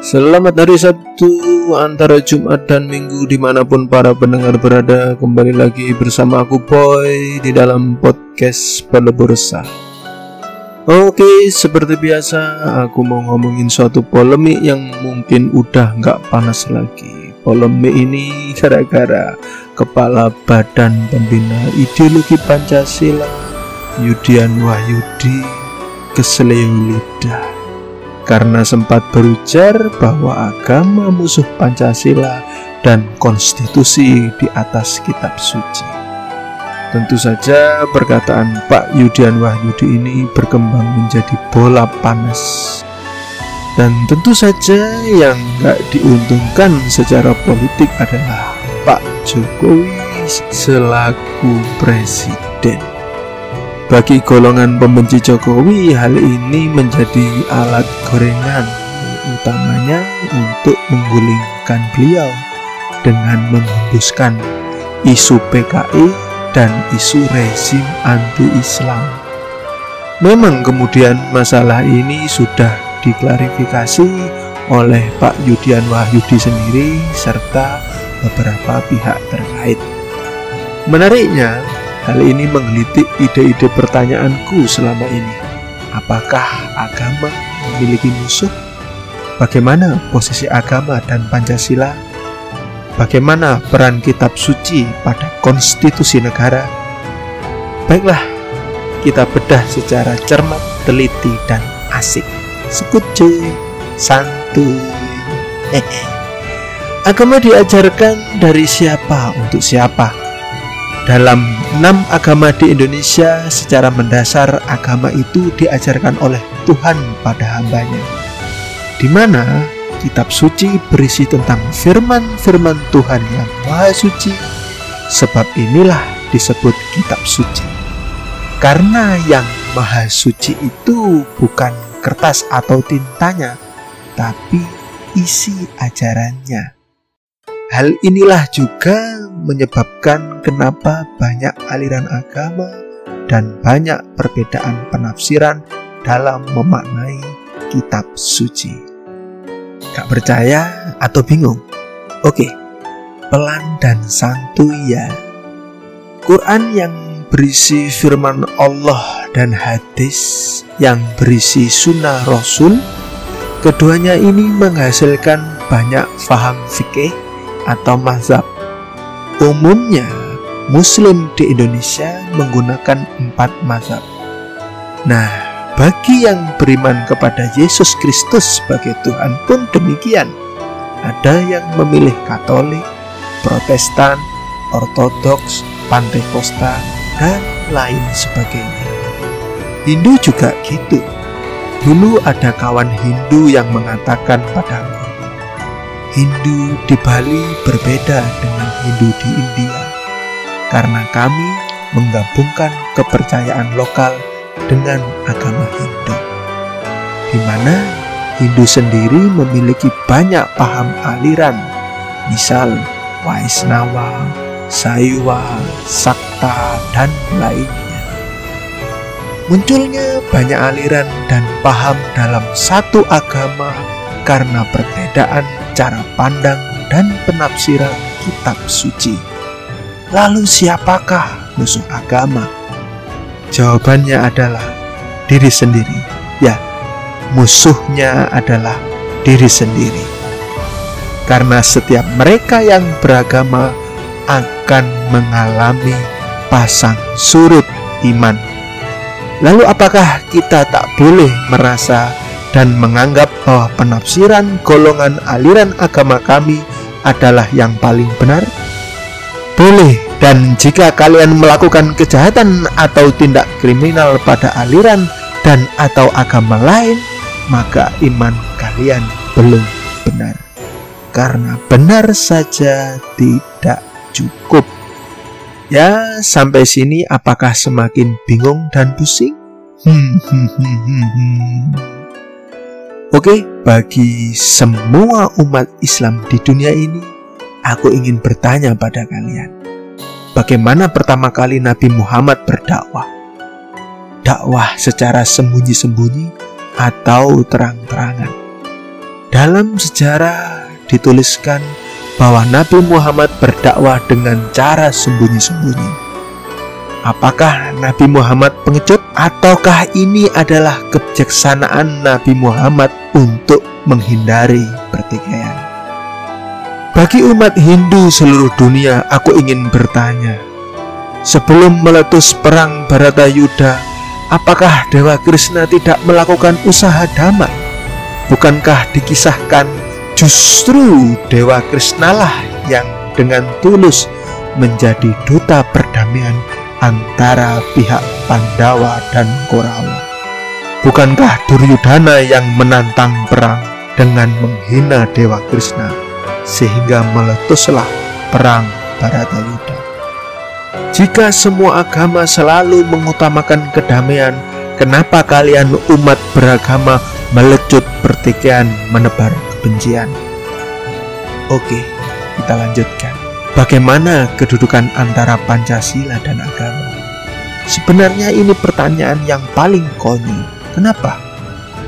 Selamat hari Sabtu antara Jumat dan Minggu di mana pun para pendengar berada. Kembali lagi bersama aku Boy di dalam podcast Pelebursa Oke seperti biasa aku mau ngomongin suatu polemik yang mungkin udah nggak panas lagi. Polemik ini gara-gara Kepala Badan Pembina Ideologi Pancasila Yudian Wahyudi keseleo lidah karena sempat berujar bahwa agama musuh Pancasila dan konstitusi di atas kitab suci. Tentu saja perkataan Pak Yudian Wahyudi ini berkembang menjadi bola panas. Dan tentu saja yang gak diuntungkan secara politik adalah Pak Jokowi selaku presiden. Bagi golongan pembenci Jokowi, hal ini menjadi alat gorengan, utamanya untuk menggulingkan beliau dengan menghembuskan isu PKI dan isu rezim anti-Islam. Memang kemudian masalah ini sudah diklarifikasi oleh Pak Yudian Wahyudi sendiri serta beberapa pihak terkait. Menariknya, Hal ini menggelitik ide-ide pertanyaanku selama ini. Apakah agama memiliki musuh? Bagaimana posisi agama dan Pancasila? Bagaimana peran kitab suci pada konstitusi negara? Baiklah, kita bedah secara cermat, teliti, dan asik. Sekucu, santuy. Agama diajarkan dari siapa untuk siapa? Dalam enam agama di Indonesia, secara mendasar agama itu diajarkan oleh Tuhan pada hambanya. Di mana kitab suci berisi tentang firman-firman Tuhan yang maha suci, sebab inilah disebut kitab suci. Karena yang maha suci itu bukan kertas atau tintanya, tapi isi ajarannya. Hal inilah juga menyebabkan kenapa banyak aliran agama dan banyak perbedaan penafsiran dalam memaknai kitab suci. Gak percaya atau bingung? Oke, pelan dan santuy ya. Quran yang berisi firman Allah dan hadis yang berisi sunnah Rasul, keduanya ini menghasilkan banyak faham fikih atau mazhab. Umumnya, Muslim di Indonesia menggunakan empat mazhab. Nah, bagi yang beriman kepada Yesus Kristus sebagai Tuhan pun demikian. Ada yang memilih Katolik, Protestan, Ortodoks, Pantekosta, dan lain sebagainya. Hindu juga gitu. Dulu ada kawan Hindu yang mengatakan padaku, Hindu di Bali berbeda dengan Hindu di India karena kami menggabungkan kepercayaan lokal dengan agama Hindu di mana Hindu sendiri memiliki banyak paham aliran misal Vaisnava, Saiwa, Sakta, dan lainnya. Munculnya banyak aliran dan paham dalam satu agama karena perbedaan cara pandang dan penafsiran kitab suci. Lalu siapakah musuh agama? Jawabannya adalah diri sendiri. Ya, musuhnya adalah diri sendiri. Karena setiap mereka yang beragama akan mengalami pasang surut iman. Lalu apakah kita tak boleh merasa dan menganggap bahwa penafsiran golongan aliran agama kami adalah yang paling benar? Boleh, dan jika kalian melakukan kejahatan atau tindak kriminal pada aliran dan atau agama lain, maka iman kalian belum benar. Karena benar saja tidak cukup. Ya, sampai sini apakah semakin bingung dan pusing? Hmm, hmm, hmm, hmm, hmm. Oke, bagi semua umat Islam di dunia ini, aku ingin bertanya pada kalian. Bagaimana pertama kali Nabi Muhammad berdakwah? Dakwah secara sembunyi-sembunyi atau terang-terangan? Dalam sejarah dituliskan bahwa Nabi Muhammad berdakwah dengan cara sembunyi-sembunyi. Apakah Nabi Muhammad pengecut ataukah ini adalah kebijaksanaan Nabi Muhammad untuk menghindari pertikaian? Bagi umat Hindu seluruh dunia, aku ingin bertanya, sebelum meletus perang Baratayuda, apakah Dewa Krishna tidak melakukan usaha damai? Bukankah dikisahkan justru Dewa Krishna lah yang dengan tulus menjadi duta perdamaian antara pihak Pandawa dan Korawa. Bukankah Duryudana yang menantang perang dengan menghina Dewa Krishna sehingga meletuslah perang Baratayuda? Jika semua agama selalu mengutamakan kedamaian, kenapa kalian umat beragama melecut pertikaian menebar kebencian? Oke, kita lanjutkan. Bagaimana kedudukan antara Pancasila dan agama? Sebenarnya ini pertanyaan yang paling konyol. Kenapa?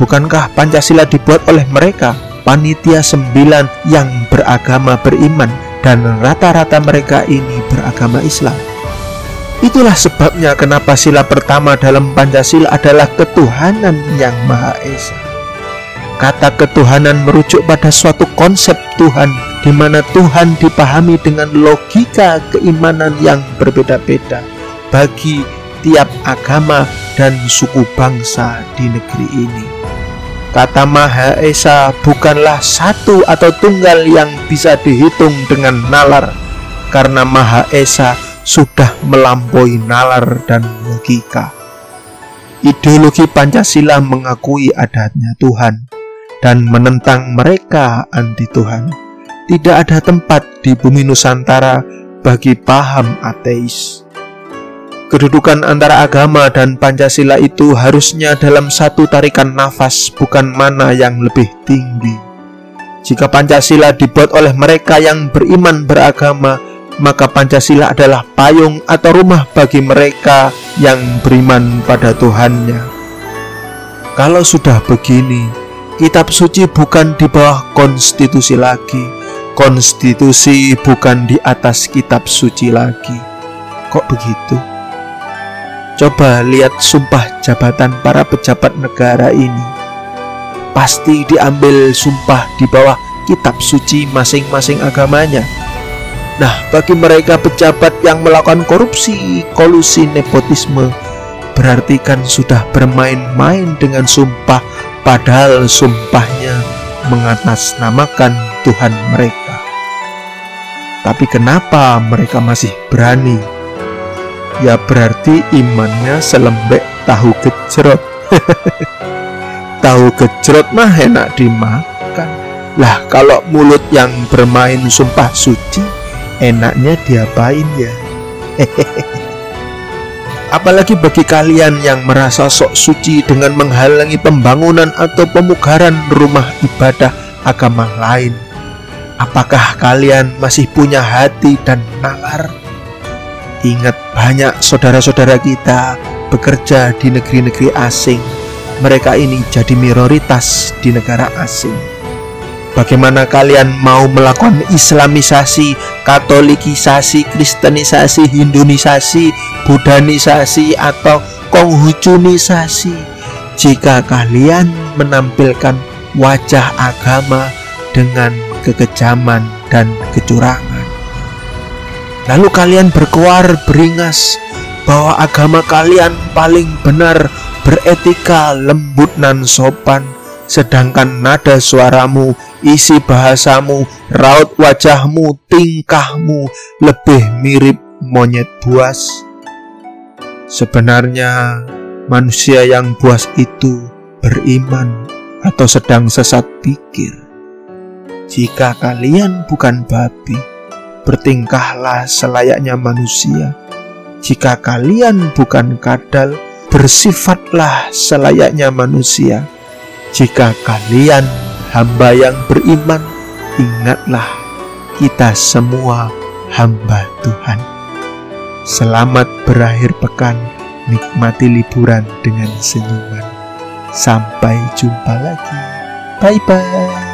Bukankah Pancasila dibuat oleh mereka, panitia sembilan yang beragama beriman dan rata-rata mereka ini beragama Islam? Itulah sebabnya kenapa sila pertama dalam Pancasila adalah ketuhanan yang Maha Esa. Kata ketuhanan merujuk pada suatu konsep Tuhan di mana Tuhan dipahami dengan logika keimanan yang berbeda-beda bagi tiap agama dan suku bangsa di negeri ini. Kata Maha Esa bukanlah satu atau tunggal yang bisa dihitung dengan nalar karena Maha Esa sudah melampaui nalar dan logika. Ideologi Pancasila mengakui adanya Tuhan dan menentang mereka anti Tuhan tidak ada tempat di bumi Nusantara bagi paham ateis. Kedudukan antara agama dan Pancasila itu harusnya dalam satu tarikan nafas, bukan mana yang lebih tinggi. Jika Pancasila dibuat oleh mereka yang beriman beragama, maka Pancasila adalah payung atau rumah bagi mereka yang beriman pada Tuhannya. Kalau sudah begini, kitab suci bukan di bawah konstitusi lagi, konstitusi bukan di atas kitab suci lagi. Kok begitu? Coba lihat sumpah jabatan para pejabat negara ini. Pasti diambil sumpah di bawah kitab suci masing-masing agamanya. Nah, bagi mereka pejabat yang melakukan korupsi, kolusi, nepotisme, berarti kan sudah bermain-main dengan sumpah, padahal sumpahnya mengatasnamakan Tuhan mereka. Tapi kenapa mereka masih berani? Ya berarti imannya selembek tahu gejrot. tahu gejrot mah enak dimakan. Lah kalau mulut yang bermain sumpah suci, enaknya diapain ya? Apalagi bagi kalian yang merasa sok suci dengan menghalangi pembangunan atau pemugaran rumah ibadah agama lain Apakah kalian masih punya hati dan nalar? Ingat banyak saudara-saudara kita bekerja di negeri-negeri asing. Mereka ini jadi minoritas di negara asing. Bagaimana kalian mau melakukan islamisasi, katolikisasi, kristenisasi, hindunisasi, budanisasi, atau konghucunisasi jika kalian menampilkan wajah agama dengan kekejaman dan kecurangan. Lalu kalian berkuar beringas bahwa agama kalian paling benar, beretika, lembut dan sopan, sedangkan nada suaramu, isi bahasamu, raut wajahmu, tingkahmu lebih mirip monyet buas. Sebenarnya manusia yang buas itu beriman atau sedang sesat pikir. Jika kalian bukan babi, bertingkahlah selayaknya manusia. Jika kalian bukan kadal, bersifatlah selayaknya manusia. Jika kalian hamba yang beriman, ingatlah kita semua hamba Tuhan. Selamat berakhir pekan, nikmati liburan dengan senyuman. Sampai jumpa lagi. Bye bye.